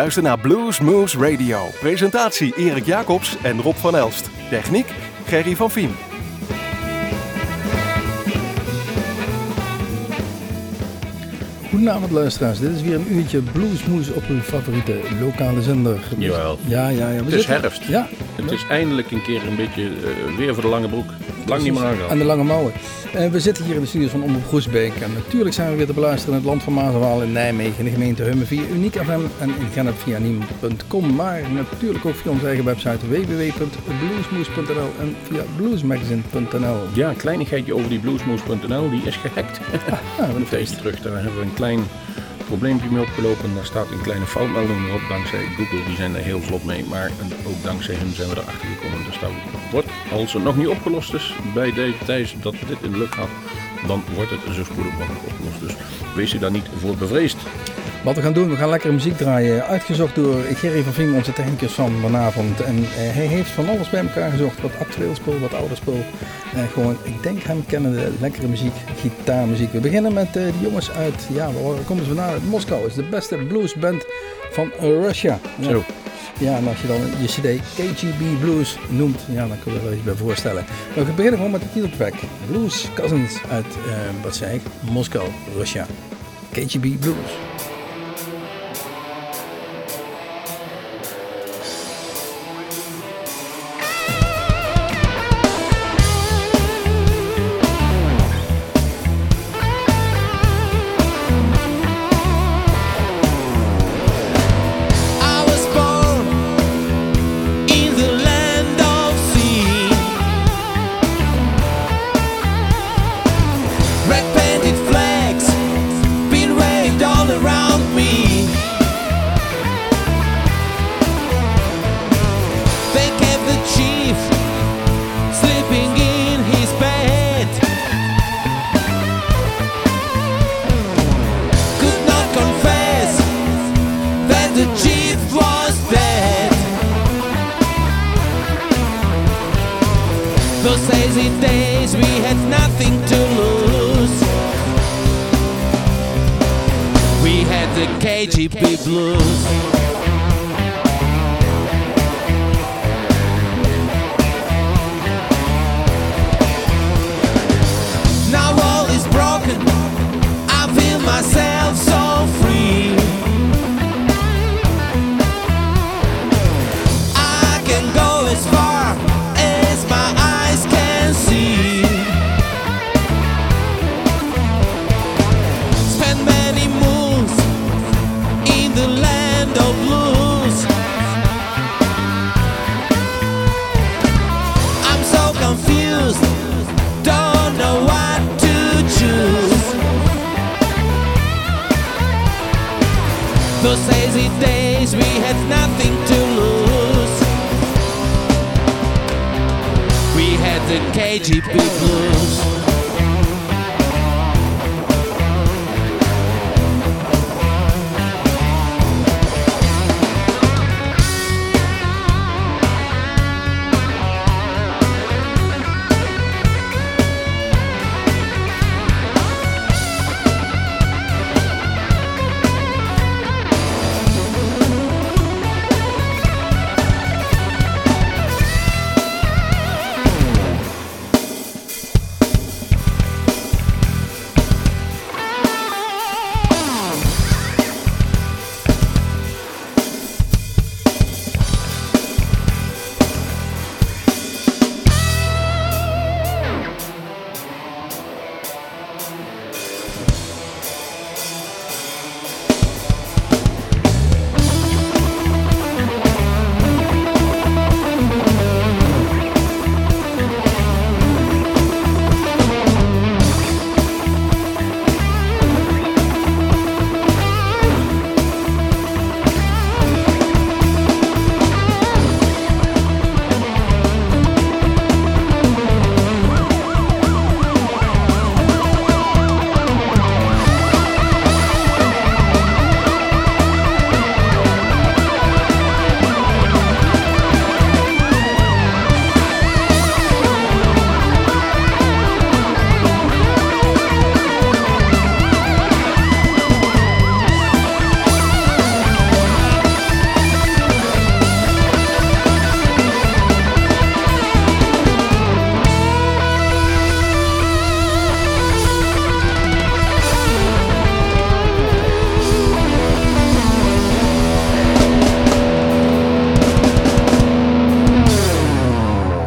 Luistert naar Blues Moves Radio. Presentatie Erik Jacobs en Rob van Elst. Techniek Gerry van Vien. Goedenavond luisteraars, dit is weer een uurtje Bluesmoes op uw favoriete lokale zender. Jawel. Ja, ja, ja. We Het is herfst. Ja, Het is eindelijk een keer een beetje eh, weer voor de lange broek. Lang niet meer aangehad. aan de lange mouwen. Eh, we zitten hier in de studios van Omroep Groesbeek. En natuurlijk zijn we weer te beluisteren in het land van Maas en Waal in Nijmegen, in de gemeente Hummen via Uniek FM en in Gennep via Niem.com. Maar natuurlijk ook via onze eigen website www.bluesmoes.nl en via bluesmagazine.nl. Ja, een kleinigheidje over die bluesmoes.nl, die is gehackt. Ja, Een tijd terug, daar hebben we een klein probleempje mee opgelopen. Daar staat een kleine foutmelding op, dankzij Google, die zijn er heel vlot mee. Maar ook dankzij hun zijn we erachter gekomen. Dus dat wordt, als het nog niet opgelost is, bij deze dat dit in de lucht gaat, dan wordt het zo spoedig mogelijk opgelost. Dus wees u daar niet voor bevreesd. Wat we gaan doen, we gaan lekkere muziek draaien. Uitgezocht door Gerry van Vien, onze technicus van vanavond. En eh, hij heeft van alles bij elkaar gezocht. Wat actueel spul, wat ouder spul. Eh, gewoon, ik denk hem kennen de lekkere muziek, gitaarmuziek. We beginnen met eh, de jongens uit, ja, waar komen ze vandaan? Uit Moskou. Is de beste bluesband van Russia. Ja. Zo. Ja, en als je dan je cd KGB Blues noemt, ja, dan kun je er wel iets bij voorstellen. Maar we beginnen gewoon met de titeltrack. Blues Cousins uit, wat zei ik, Moskou, Russia. KGB Blues.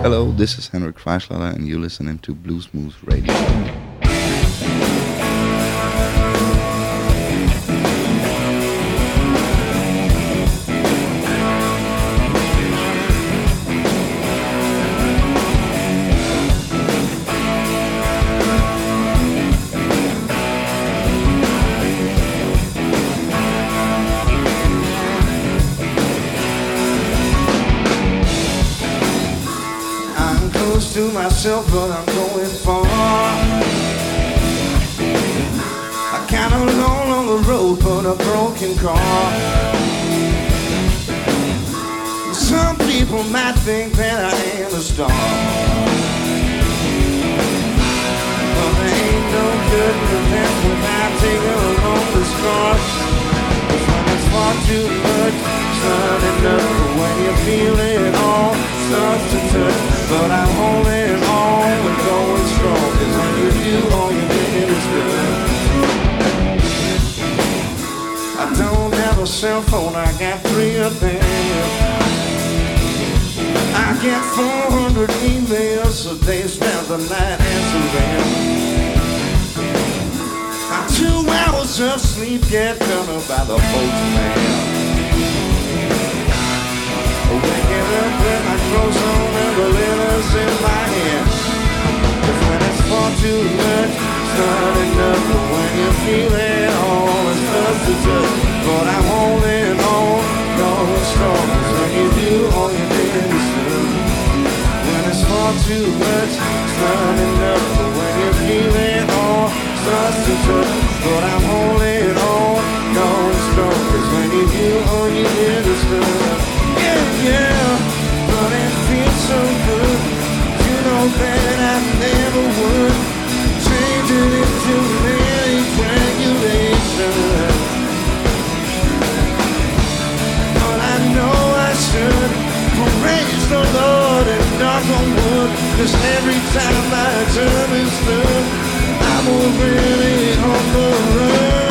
Hello, this is Henrik Fleischlader, and you're listening to Blues Moves Radio. Myself, but I'm going far. I kind of alone on the road, but a broken car. Some people might think that I am a star. But there ain't no good in event without taking along the scars. When it's far too much, it's not enough. When you feel it all, touch. But I'm holding on and going strong. Cause when you all you did is good. I don't have a cell phone, I got three of them. I get 400 emails a day, spend the night answering. Two hours of sleep get done by the postman. Up with my clothes on and the letters in my hand. Cause when it's far too much, it's not enough. But when you feel it all, it's tough to touch. But I'm holding on, going strong. Cause when you do, all you did is. When it's far too much, it's not enough. But when you feel it all, it starts to touch. But I'm holding on, going strong. Cause when you do, all you did is. Yeah, yeah, that I never would change it into any regulation. But I know I should praise the Lord and knock on every time my term is through, I'm already on the run.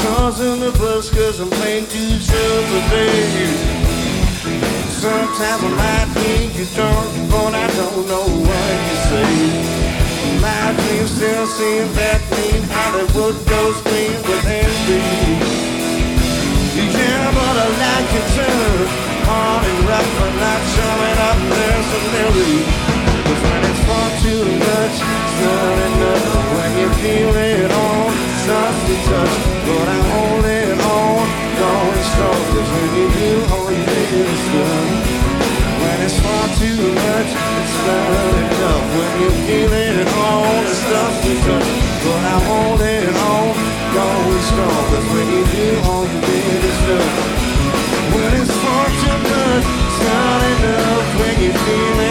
Guitars in the bus cause I'm playing two shows a day. Sometimes I might think you drunk, but I don't know what you say. My dreams still seem that mean, Hollywood goes clean with envy. Yeah, but I like your turn, hard and rough, but not showing up there so nearly. Cause when it's far too much, it's not enough. When you feel it all, starts to touch. Cause when you do, all you did is good. When it's far too much, it's not enough. When you feel it all, it starts to touch. But I'm holding on, going strong. Cause when you do, all you did is good. When it's far too much, it's not enough. When you feel it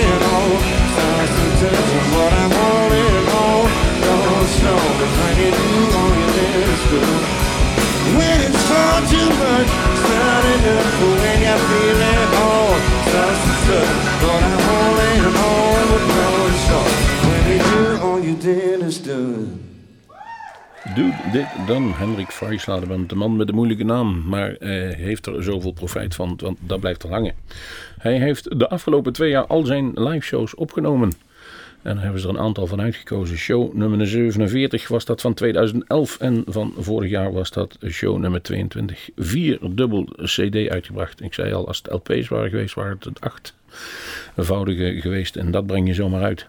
it's not enough. But when you feel it all, starts to touch. But I'm holding on, but going strong. When you do, all you did is good. Doe dit dan, Hendrik Freislader, want de man met de moeilijke naam, maar eh, heeft er zoveel profijt van, want dat blijft er hangen. Hij heeft de afgelopen twee jaar al zijn live shows opgenomen. En daar hebben ze er een aantal van uitgekozen. Show nummer 47 was dat van 2011 en van vorig jaar was dat show nummer 22. Vier dubbel CD uitgebracht. Ik zei al, als het LP's waren geweest, waren het acht eenvoudige geweest. En dat breng je zomaar uit.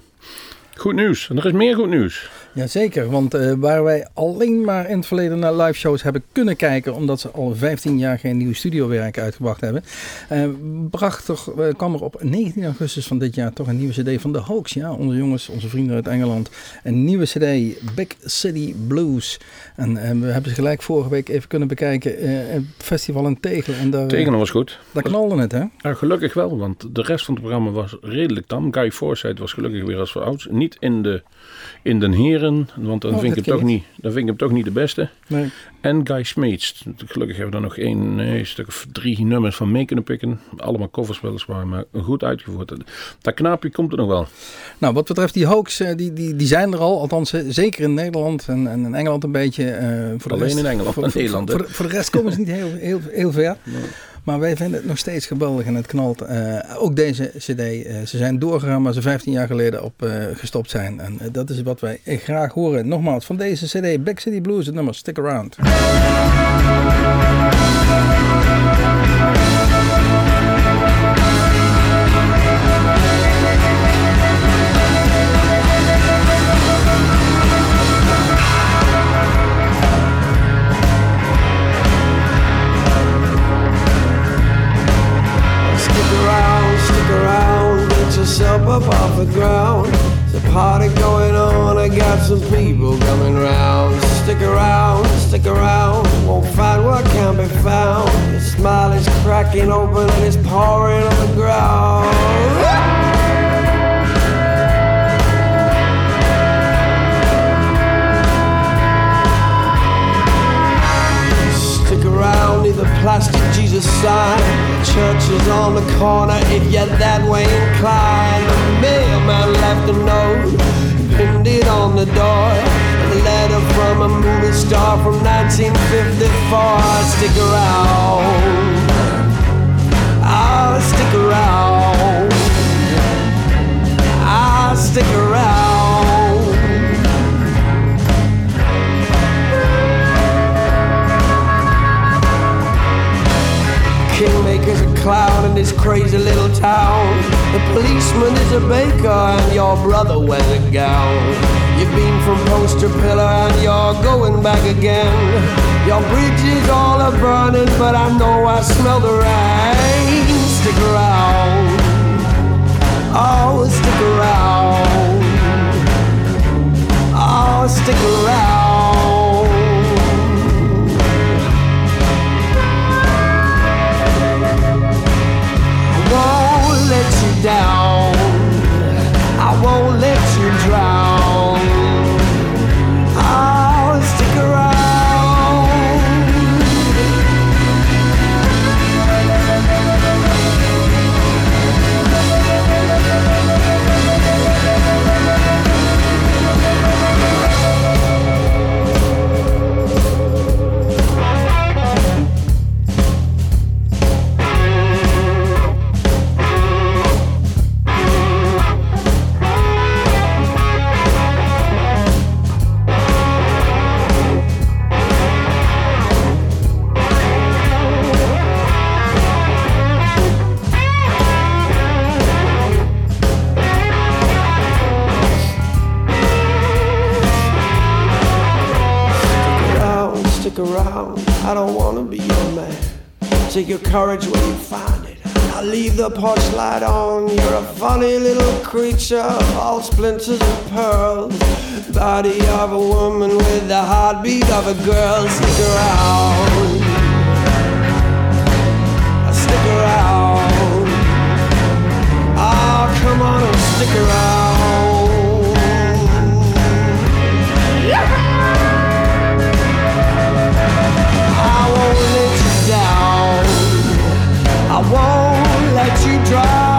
Goed nieuws. En er is meer goed nieuws. Jazeker, want eh, waar wij alleen maar in het verleden naar live shows hebben kunnen kijken, omdat ze al 15 jaar geen nieuw studiowerk uitgebracht hebben, eh, bracht toch, eh, kwam er op 19 augustus van dit jaar toch een nieuwe CD van de Hoax. Ja, onze jongens, onze vrienden uit Engeland. Een nieuwe CD, Big City Blues. En we hebben ze gelijk vorige week even kunnen bekijken, het festival in Tegel. En daar, Tegen was goed. daar knalde het, hè? Ja, gelukkig wel, want de rest van het programma was redelijk tam. Guy Forsyth was gelukkig weer als ouds. Niet in de, in den want dan, Oh, vind ik hem toch niet, dan vind ik hem toch niet de beste. Nee. En Guy Smeets. Gelukkig hebben we er nog één, nee, een stuk of drie nummers van mee kunnen pikken. Allemaal covers weliswaar, maar goed uitgevoerd. Dat knaapje komt er nog wel. Nou, wat betreft die hoax, eh, die, die, die zijn er al. Althans, eh, zeker in Nederland en, en in Engeland een beetje. eh, voor de Alleen rest, in Engeland voor, en Nederland, Voor, de- voor de rest komen ze niet heel, heel, heel ver. Maar wij vinden het nog steeds geweldig en het knalt. Eh, ook deze cd. eh, ze zijn doorgegaan waar ze 15 jaar geleden op eh, gestopt zijn. En dat is wat wij graag horen. Nogmaals, van deze cd, Back City Blues, het nummer Stick Around. Some people coming round. Stick around, stick around, won't find what can be found. Your smile is cracking open and it's pouring on the ground. Stick around, near the plastic Jesus sign. Church is on the corner if you're that way inclined. The mailman left a note, pinned on the door. A letter from a movie star from 1954. Stick around. I'll stick around. Policeman is a baker and your brother wears a gown. You've been from post to pillar and you're going back again. Your bridges all are burning, but I know I smell the rain. Stick around. Oh, stick around. Oh, stick around. Down. Around. I don't wanna be your man. Take your courage where you find it. I'll leave the porch light on. You're a funny little creature, all splinters and pearls. Body of a woman with the heartbeat of a girl. Stick around. Stick around. Oh, come on stick around. You drown.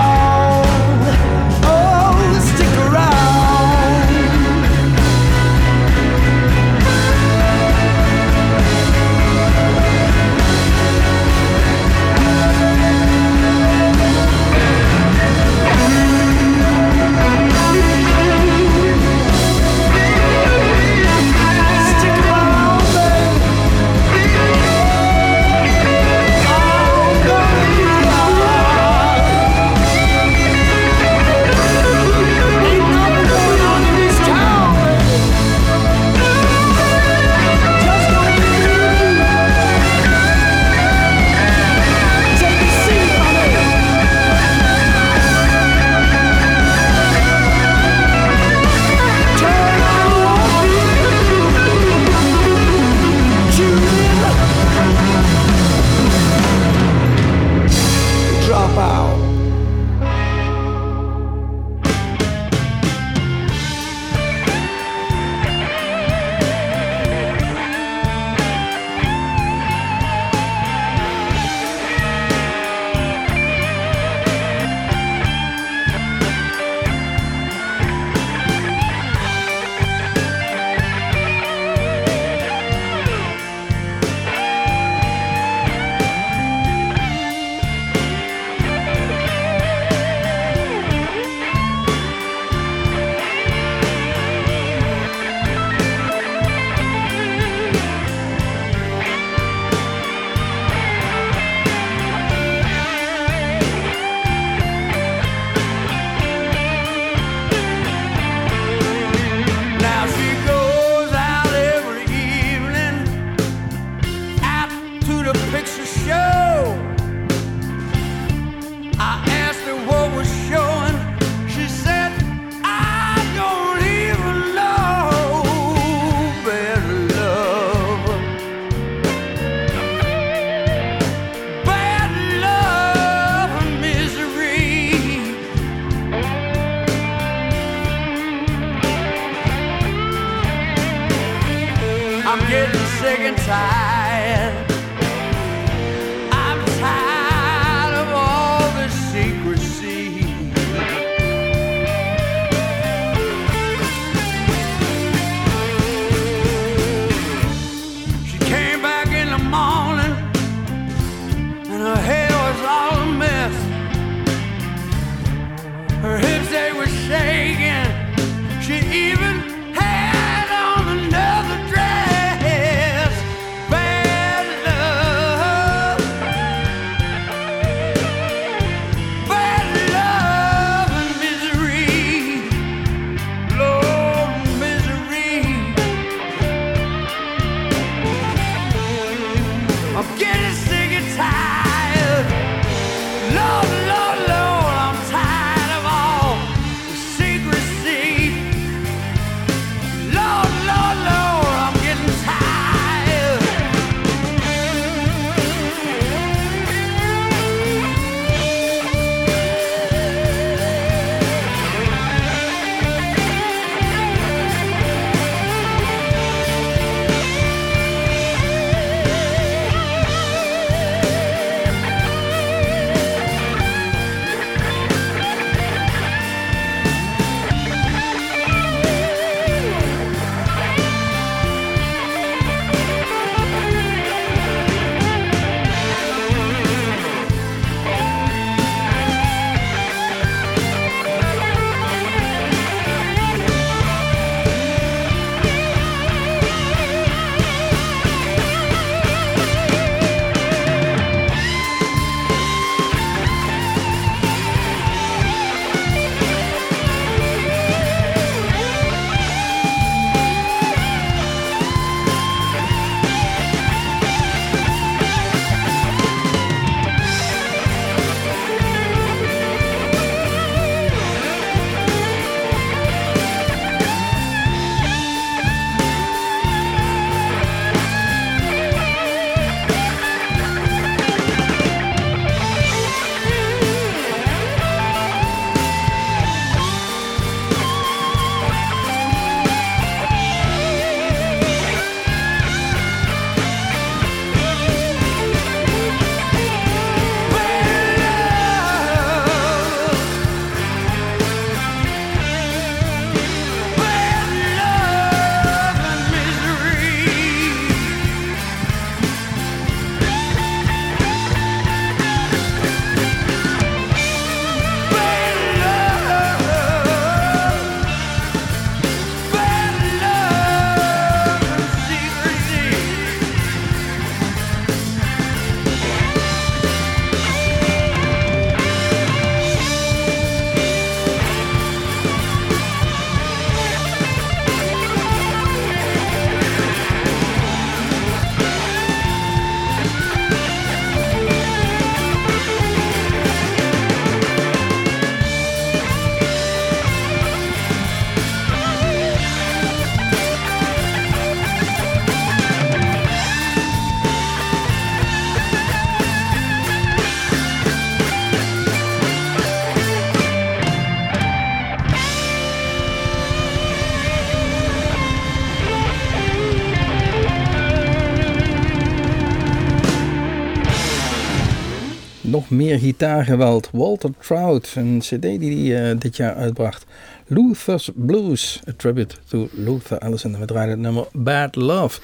Meer gitaargeweld. Walter Trout, een cd die hij eh, dit jaar uitbracht. Luther's Blues, a tribute to Luther Allison. En we draaien het nummer Bad Love.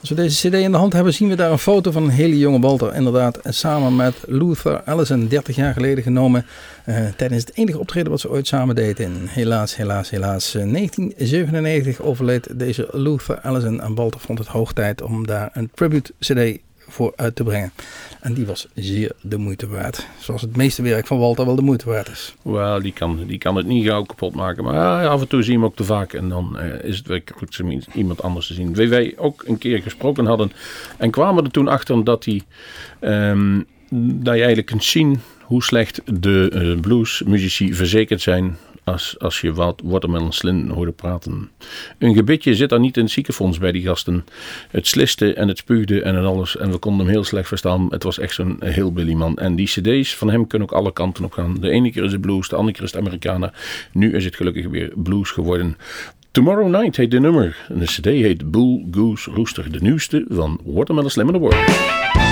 Als we deze cd in de hand hebben, zien we daar een foto van een hele jonge Walter. Inderdaad, samen met Luther Allison, 30 jaar geleden genomen. eh, tijdens het enige optreden wat ze ooit samen deden. Helaas, helaas, helaas. eh, 1997 overleed deze Luther Allison. En Walter vond het hoog tijd om daar een tribute cd voor uit te brengen. En die was zeer de moeite waard. Zoals het meeste werk van Walter wel de moeite waard is. Wel, die kan, die kan het niet gauw kapot maken. Maar ja, af en toe zie je hem ook te vaak. En dan eh, is het weer goed om iemand anders te zien. Wie wij ook een keer gesproken hadden. En kwamen er toen achter dat, hij, ehm, dat je eigenlijk kunt zien hoe slecht de eh, bluesmuzici verzekerd zijn. Als, als je wat Watermelon Slim hoorde praten. Een gebitje zit daar niet in het ziekenfonds bij die gasten. Het sliste en het spuugde en alles. En we konden hem heel slecht verstaan. Het was echt zo'n heel Billy man. En die cd's van hem kunnen ook alle kanten op gaan. De ene keer is het blues, de andere keer is het Americana. Nu is het gelukkig weer blues geworden. Tomorrow Night heet de nummer. En de cd heet Bull Goose Rooster. De nieuwste van Watermelon Slam in the World.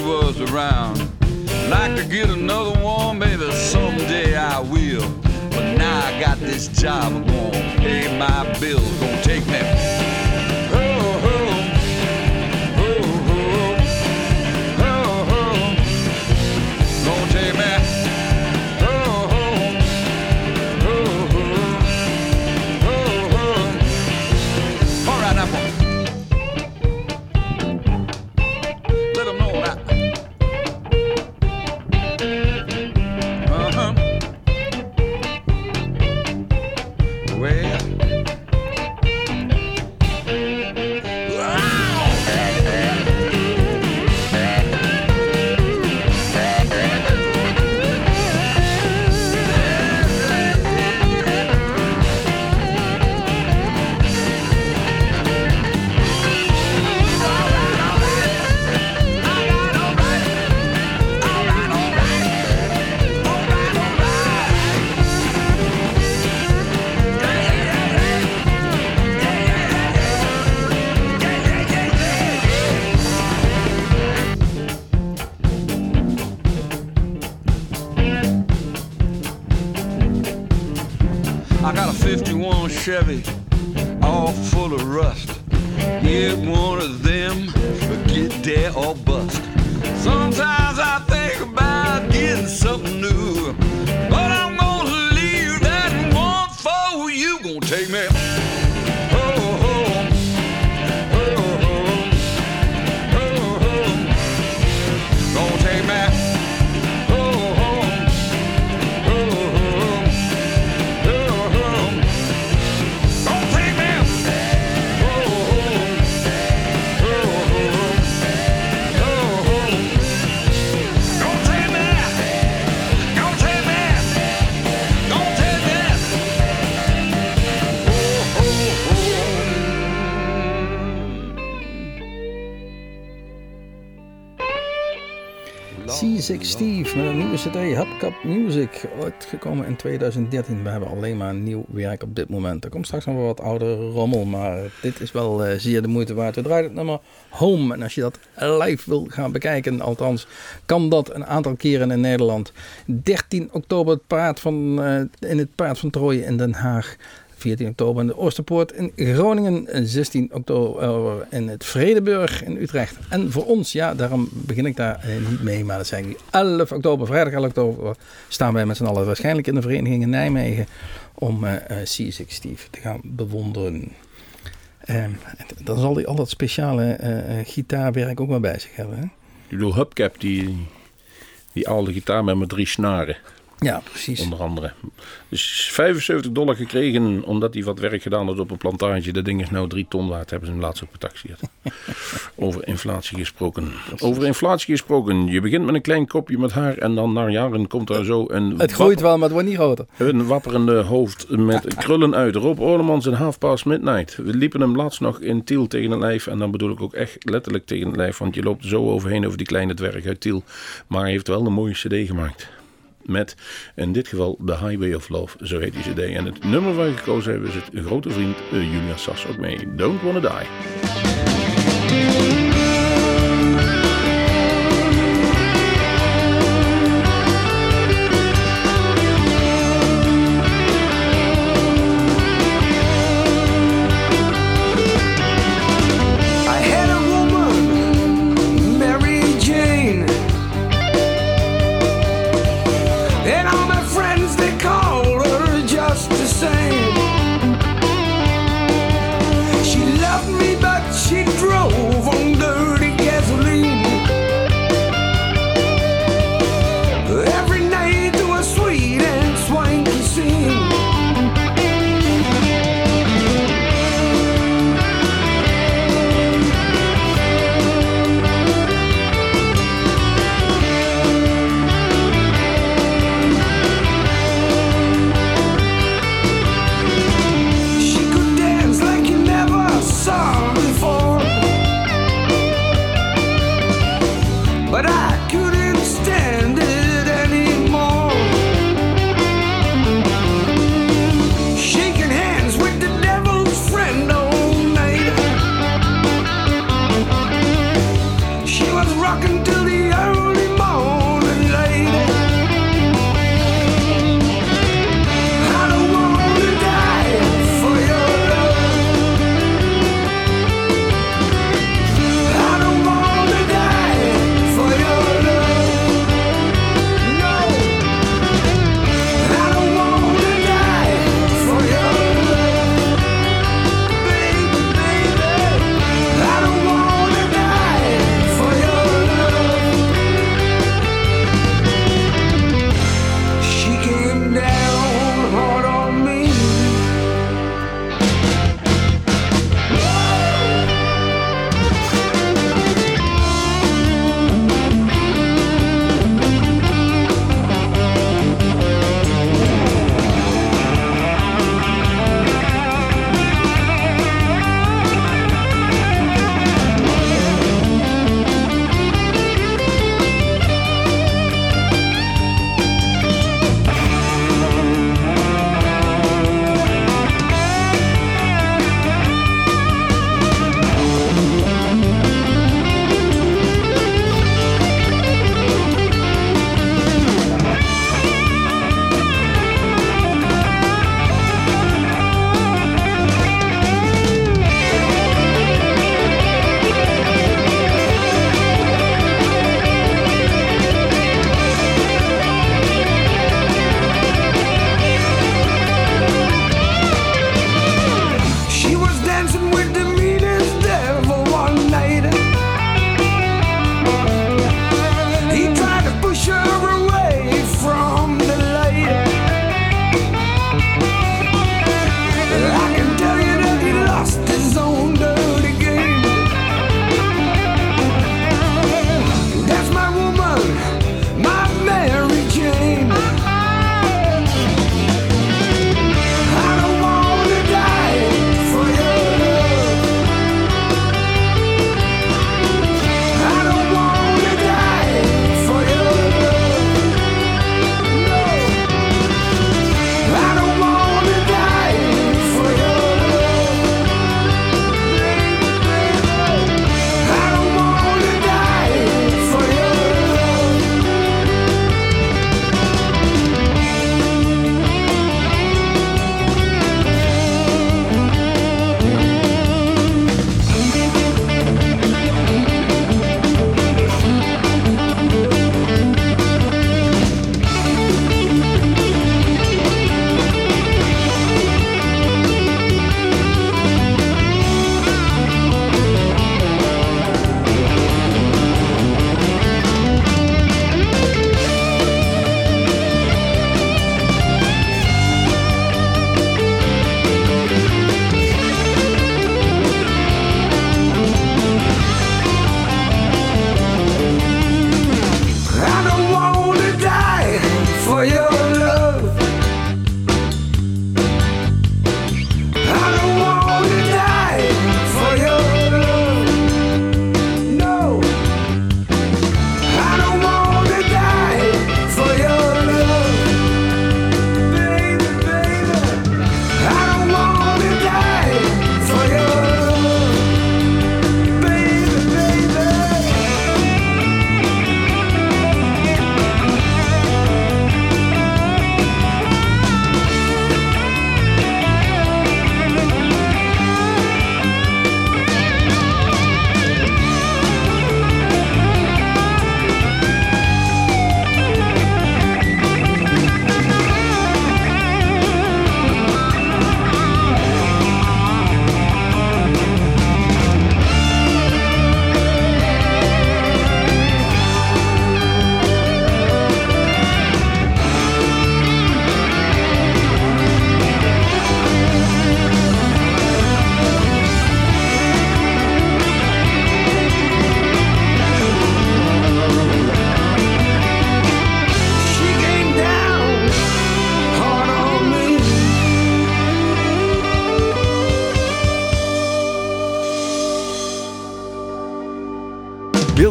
Was around. Like to get another one, maybe someday I will. But now I got this job, I'm gonna pay my bills, gonna take me. C6 Steve met een nieuwe cd, Hubcap Music, uitgekomen in 2013. We hebben alleen maar nieuw werk op dit moment. Er komt straks nog wel wat oudere rommel, maar dit is wel eh, zeer de moeite waard. We draaien het nummer Home en als je dat live wil gaan bekijken, althans kan dat een aantal keren in Nederland. 13 oktober het paard van, eh, in het Paard van Trooien in Den Haag. 14 oktober in de Oosterpoort in Groningen. 16 oktober in het Vredeburg in Utrecht. En voor ons, ja, daarom begin ik daar eh, niet mee. Maar dat zijn die 11 oktober, vrijdag 11 oktober, staan wij met z'n allen waarschijnlijk in de vereniging in Nijmegen. Om eh eh, C6 Steve te gaan bewonderen. Ehm, dan zal hij al dat speciale eh, eh, gitaarwerk ook wel bij zich hebben. Hè? Ik bedoel, Hubcap, die, die oude gitaar met mijn drie snaren, Ja, precies. onder andere. Dus 75 dollar gekregen, omdat hij wat werk gedaan had op een plantage. Dat ding is nou drie ton waard, hebben ze hem laatst taxi gehad. Over inflatie gesproken. Over inflatie gesproken. Je begint met een klein kopje met haar en dan na jaren komt er zo een... Het groeit wel, maar het wordt niet groter. Een wapperende hoofd met krullen uit. Rob Orlemans en Half Past Midnight. We liepen hem laatst nog in Tiel tegen het lijf. En dan bedoel ik ook echt letterlijk tegen het lijf. Want je loopt zo overheen over die kleine dwerg uit Tiel. Maar hij heeft wel een mooie cd gemaakt. Met in dit geval The Highway of Love, zo heet die cd. En het nummer waar we gekozen hebben is het grote vriend uh, Julia Sass ook mee. Don't Wanna Die.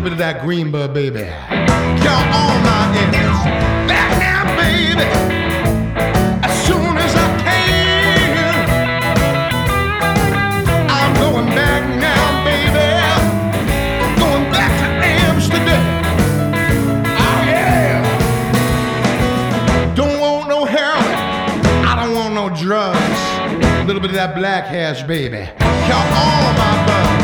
little bit of that green bud, baby. Y'all on my ears. Back now, baby. As soon as I can. I'm going back now, baby. Going back to Amsterdam. Oh, yeah. Don't want no heroin. I don't want no drugs. A little bit of that black hash, baby. Count all my bugs.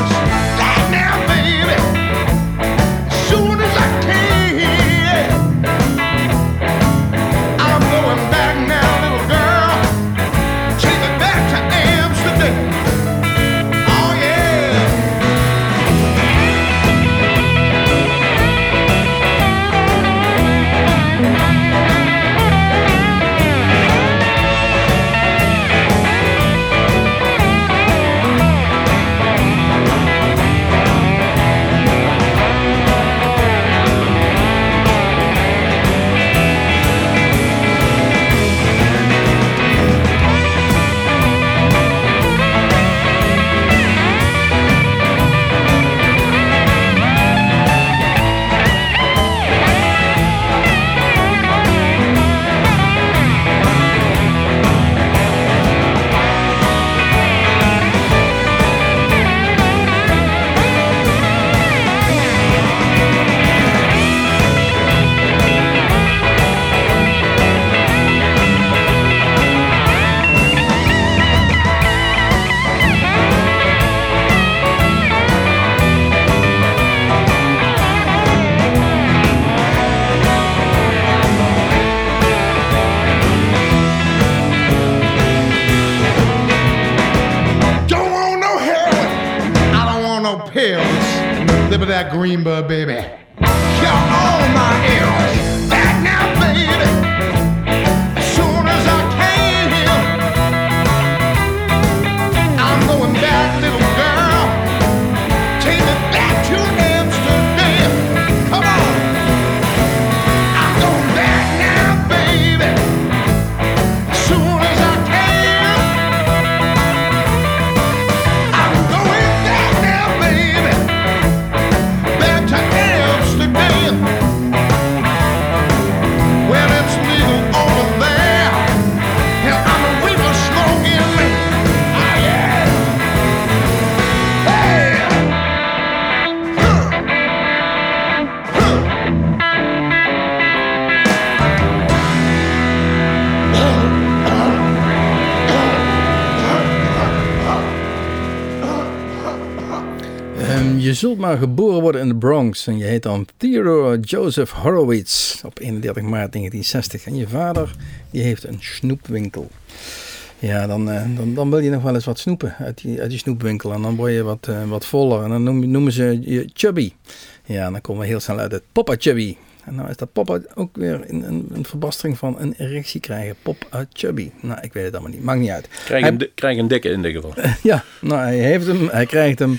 Marimba, baby. In de Bronx en je heet dan Theodore Joseph Horowitz op 31 maart 1960. En je vader die heeft een snoepwinkel. Ja, dan, eh, dan, dan wil je nog wel eens wat snoepen uit die, uit die snoepwinkel. En dan word je wat, eh, wat voller. En dan noem- noemen ze je chubby. Ja, dan komen we heel snel uit het Papa Chubby. En nou is dat Papa ook weer een, een, een verbastering van een erectie krijgen. Pop uit Chubby. Nou, ik weet het allemaal niet. Maakt niet uit. Krijg Hij- een, krijg een dikke in dit geval. Ja, nou, hij heeft hem. Hij krijgt hem.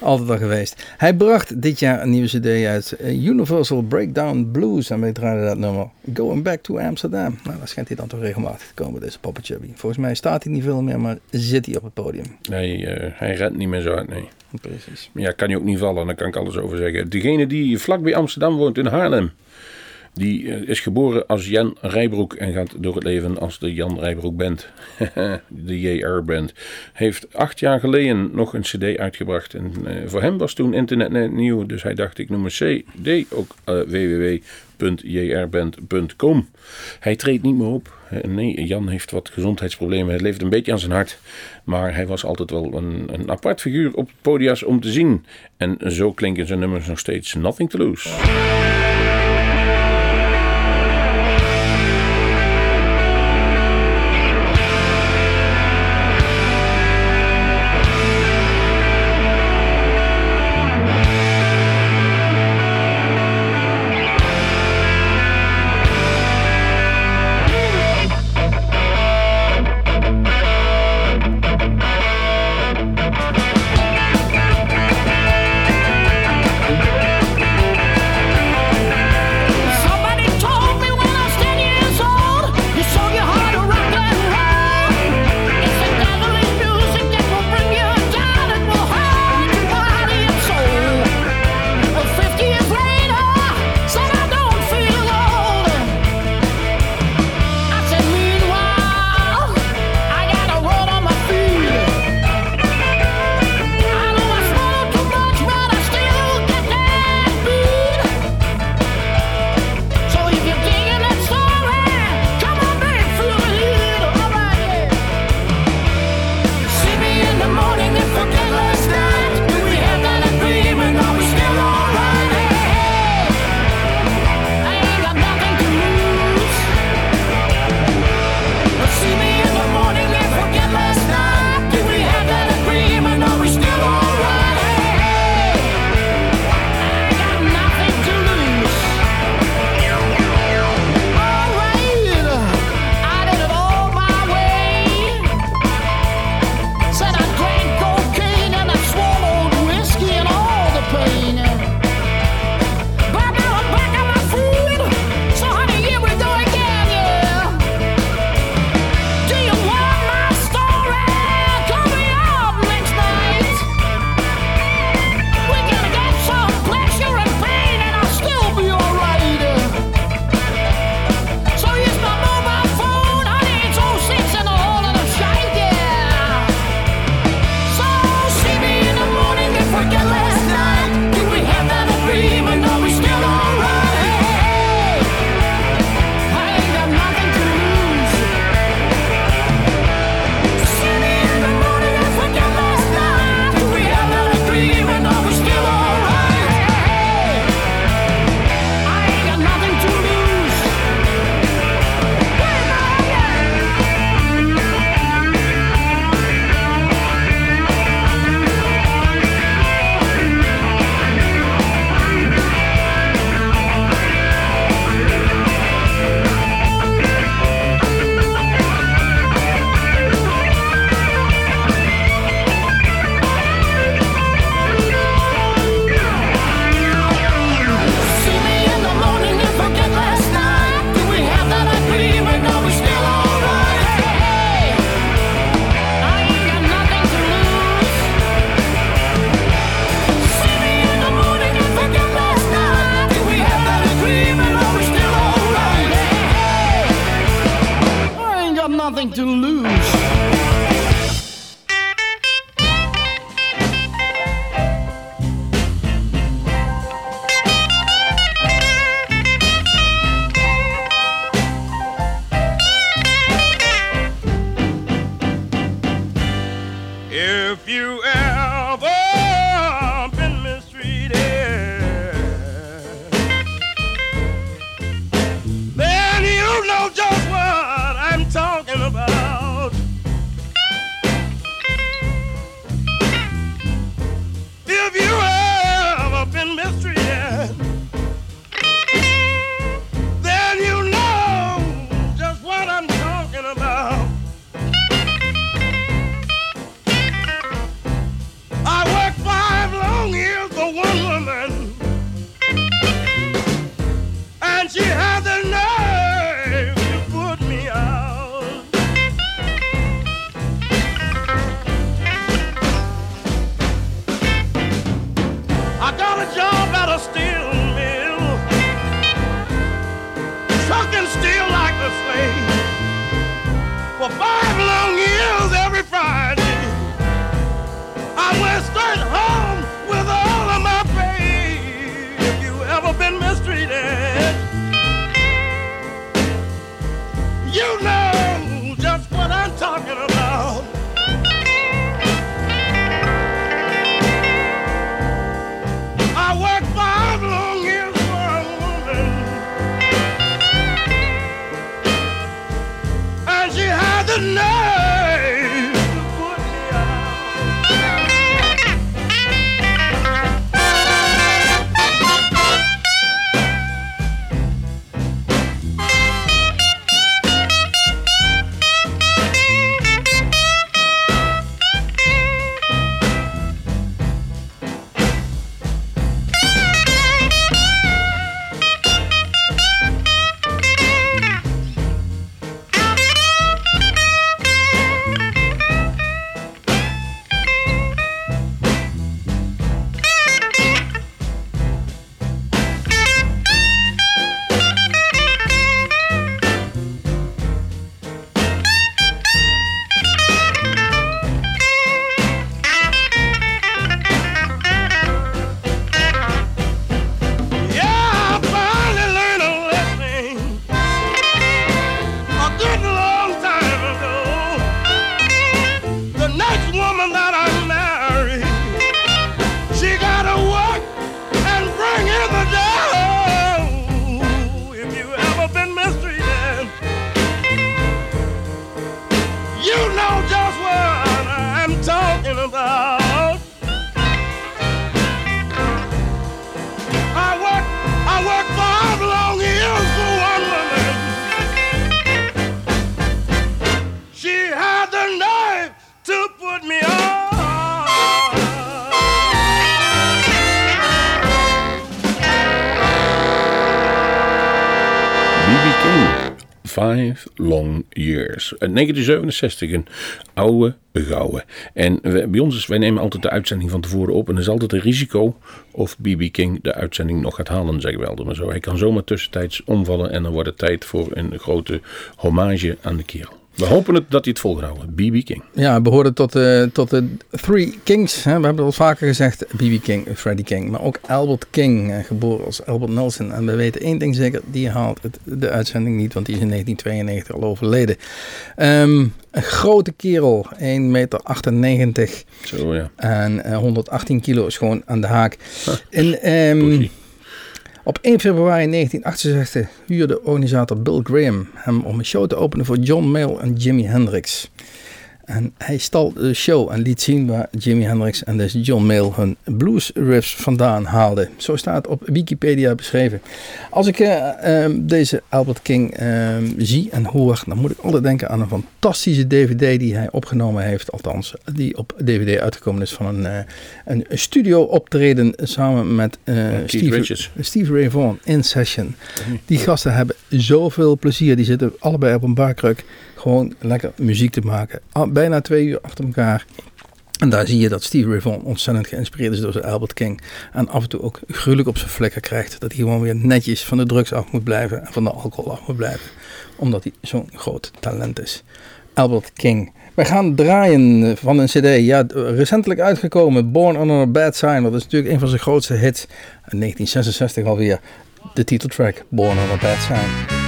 Altijd al geweest. Hij bracht dit jaar een nieuwe cd uit. eh, Universal Breakdown Blues. En wij draaiden dat nummer. Going Back to Amsterdam. Nou, dat schijnt hij dan toch regelmatig te komen, deze Papa Chubby. Volgens mij staat hij niet veel meer, maar zit hij op het podium. Nee, eh, hij rent niet meer zo hard, nee. Precies. Maar ja, kan je ook niet vallen, daar kan ik alles over zeggen. Degene die vlak bij Amsterdam woont, in Haarlem, die eh, is geboren als Jan Rijbroek en gaat door het leven als de Jan Rijbroek Band. de JR Band. Heeft acht jaar geleden nog een cd uitgebracht. En eh, voor hem was toen internet net nieuw, dus hij dacht ik noem een cd ook eh, www.jrband.com. Hij treedt niet meer op. Nee, Jan heeft wat gezondheidsproblemen. Hij leeft een beetje aan zijn hart. Maar hij was altijd wel een, een apart figuur op podia's om te zien. En zo klinken zijn nummers nog steeds Nothing to Lose. Five Long Years. Uit 1967, een oude gouden. En we- bij ons is, wij nemen altijd de uitzending van tevoren op. En er is altijd een risico of B.B. King de uitzending nog gaat halen, zeg ik wel. Maar zo. Hij kan zomaar tussentijds omvallen en dan wordt het tijd voor een grote hommage aan de kerel. We hopen het dat hij het vol gaat houden. B.B. King. Ja, behoorde tot, de tot de Three Kings. Hè. We hebben het al vaker gezegd, B.B. King, Freddie King. Maar ook Albert King, eh, geboren als Albert Nelson. En we weten één ding zeker, die haalt het, de uitzending niet, want die is in 1992 al overleden. Ehm, een grote kerel, 1,98 meter Zo ja. en eh, 118 kilo is gewoon aan de haak. In, ehm, Pussy. Op 1 februari 1968 huurde organisator Bill Graham hem om een show te openen voor John Mayall en Jimi Hendrix. En hij stal de show en liet zien waar Jimi Hendrix en dus John Mayall hun blues riffs vandaan haalden. Zo staat het op Wikipedia beschreven. Als ik eh, ehm, deze Albert King ehm, zie en hoor, dan moet ik altijd denken aan een fantastische DVD die hij opgenomen heeft. Althans, die op DVD uitgekomen is van een, eh, een studio optreden samen met eh, Steve. Steve Ray Vaughan in session. Die gasten hebben zoveel plezier. Die zitten allebei op een barkruk gewoon lekker muziek te maken. Al- Bijna twee uur achter elkaar. En daar zie je dat Steve Vaughan ontzettend geïnspireerd is door zijn Albert King. En af en toe ook gruwelijk op zijn vlekken krijgt. Dat hij gewoon weer netjes van de drugs af moet blijven. En van de alcohol af moet blijven. Omdat hij zo'n groot talent is. Albert King. Wij gaan draaien van een cd. Ja, recentelijk uitgekomen. Born Under a Bad Sign. Dat is natuurlijk een van zijn grootste hits. In 1966 alweer. De titeltrack Born Under a Bad Sign.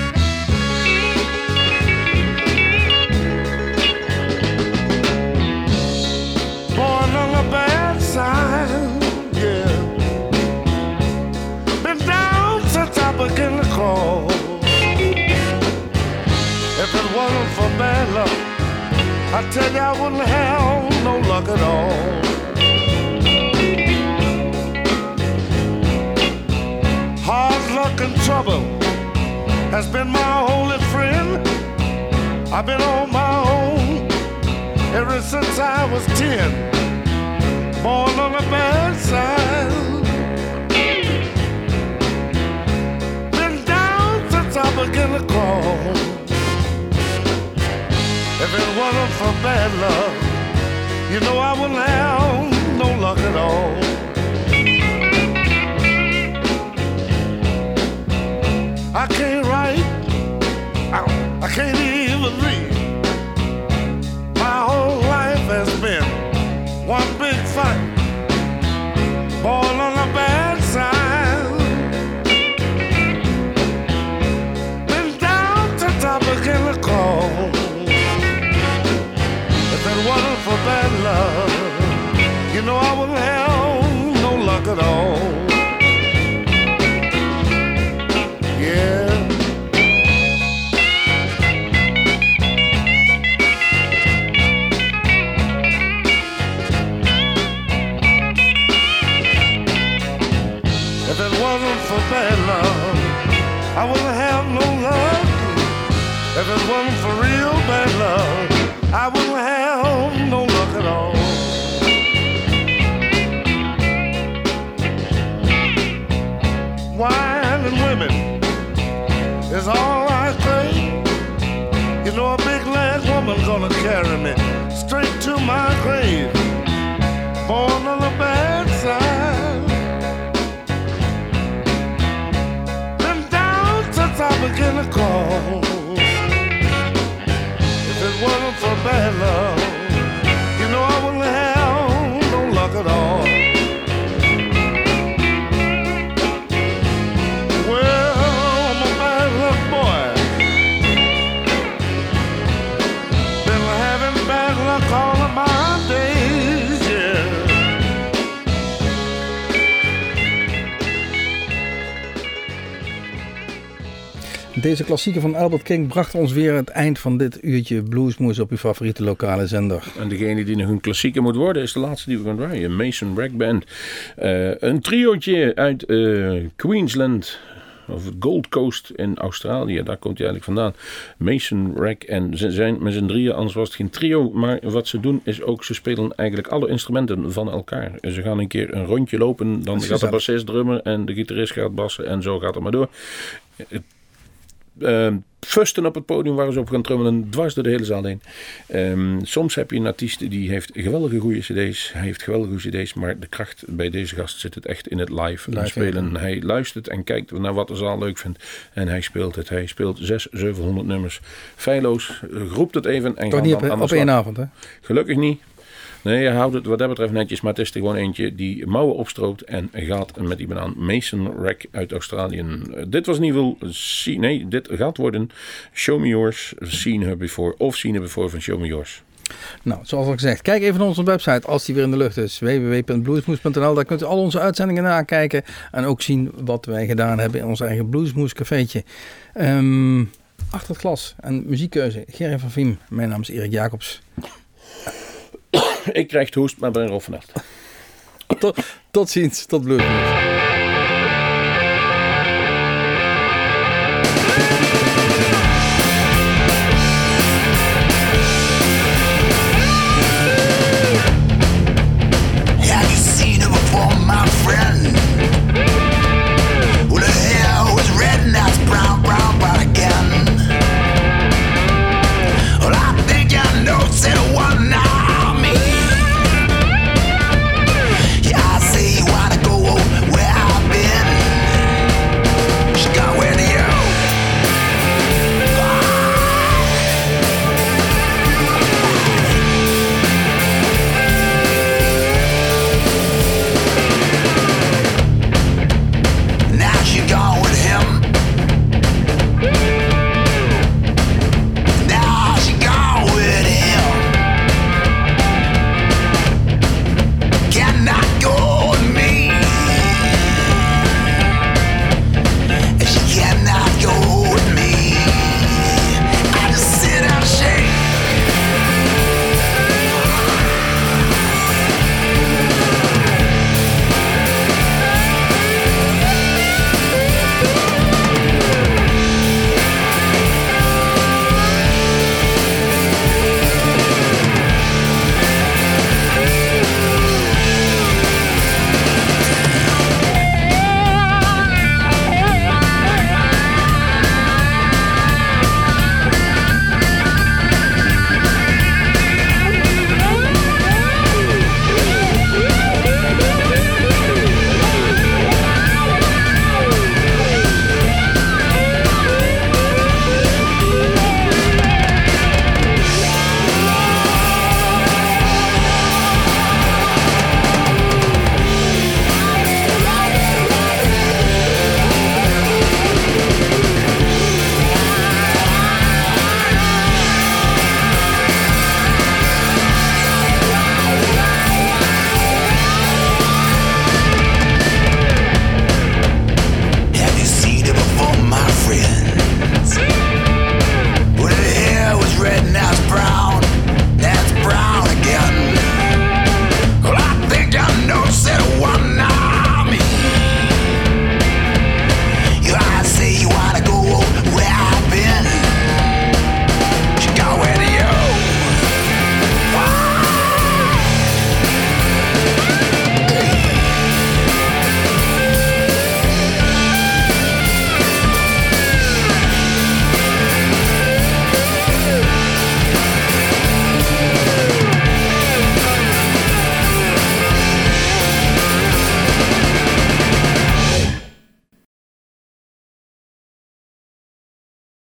I've been on my own ever since I was ten. Born on the bad side. Been down since I began to crawl. If it wasn't for bad luck, you know I wouldn't have no luck at all. I can't write, I, I can't bad luck, you know I wouldn't have no luck at all. Yeah. If it wasn't for bad luck, I wouldn't have no luck. If it wasn't for real bad luck, I wouldn't have no at all. Wine and women is all I think. You know, a big leg woman gonna carry me straight to my grave. Born on the bad side. Been down since I began to call. If it wasn't for bad love, Deze klassieker van Albert King bracht ons weer het eind van dit uurtje Bluesmoes op uw favoriete lokale zender. En degene die nog een klassieker moet worden is de laatste die we gaan draaien. Mason Rack Band. Eh, een triootje uit eh, Queensland. Of Gold Coast in Australië. Daar komt hij eigenlijk vandaan. Mason Rack. En ze zijn met z'n drieën, anders was het geen trio. Maar wat ze doen is ook, ze spelen eigenlijk alle instrumenten van elkaar. Ze gaan een keer een rondje lopen. Dan gaat de bassist drummen en de gitarist gaat bassen. En zo gaat het maar door. Ehm fusten op het podium waar ze op gaan trummelen, dwars door de hele zaal heen. Ehm, soms heb je een artiest die heeft geweldige goede cd's, hij heeft geweldige goede cd's, maar de kracht bij deze gast zit het echt in het live, Live, spelen. Hij luistert en kijkt naar wat de zaal leuk vindt en hij speelt het. Hij speelt 600, 700 nummers. Feilloos, roept het even en Toch gaat niet dan op, op één avond, hè? Gelukkig niet. Nee, je houdt het wat dat betreft netjes, maar het is er gewoon eentje die mouwen opstroopt en gaat met die banaan Mason Rack uit Australië. Dit was in ieder geval, nee, dit gaat worden Show Me Yours, Seen Her Before of Seen Her Before van Show Me Yours. Nou, zoals al gezegd, kijk even naar onze website als die weer in de lucht is. www.bluesmoes.nl Daar kunt u al onze uitzendingen nakijken. En ook zien wat wij gedaan hebben in ons eigen Bluesmoes cafeetje. Ehm, achter het glas en muziekkeuze, Gerry van Viem. Mijn naam is Erik Jacobs. Ik krijg hoest, maar ben er al. Tot, tot ziens, tot Bluesmoes.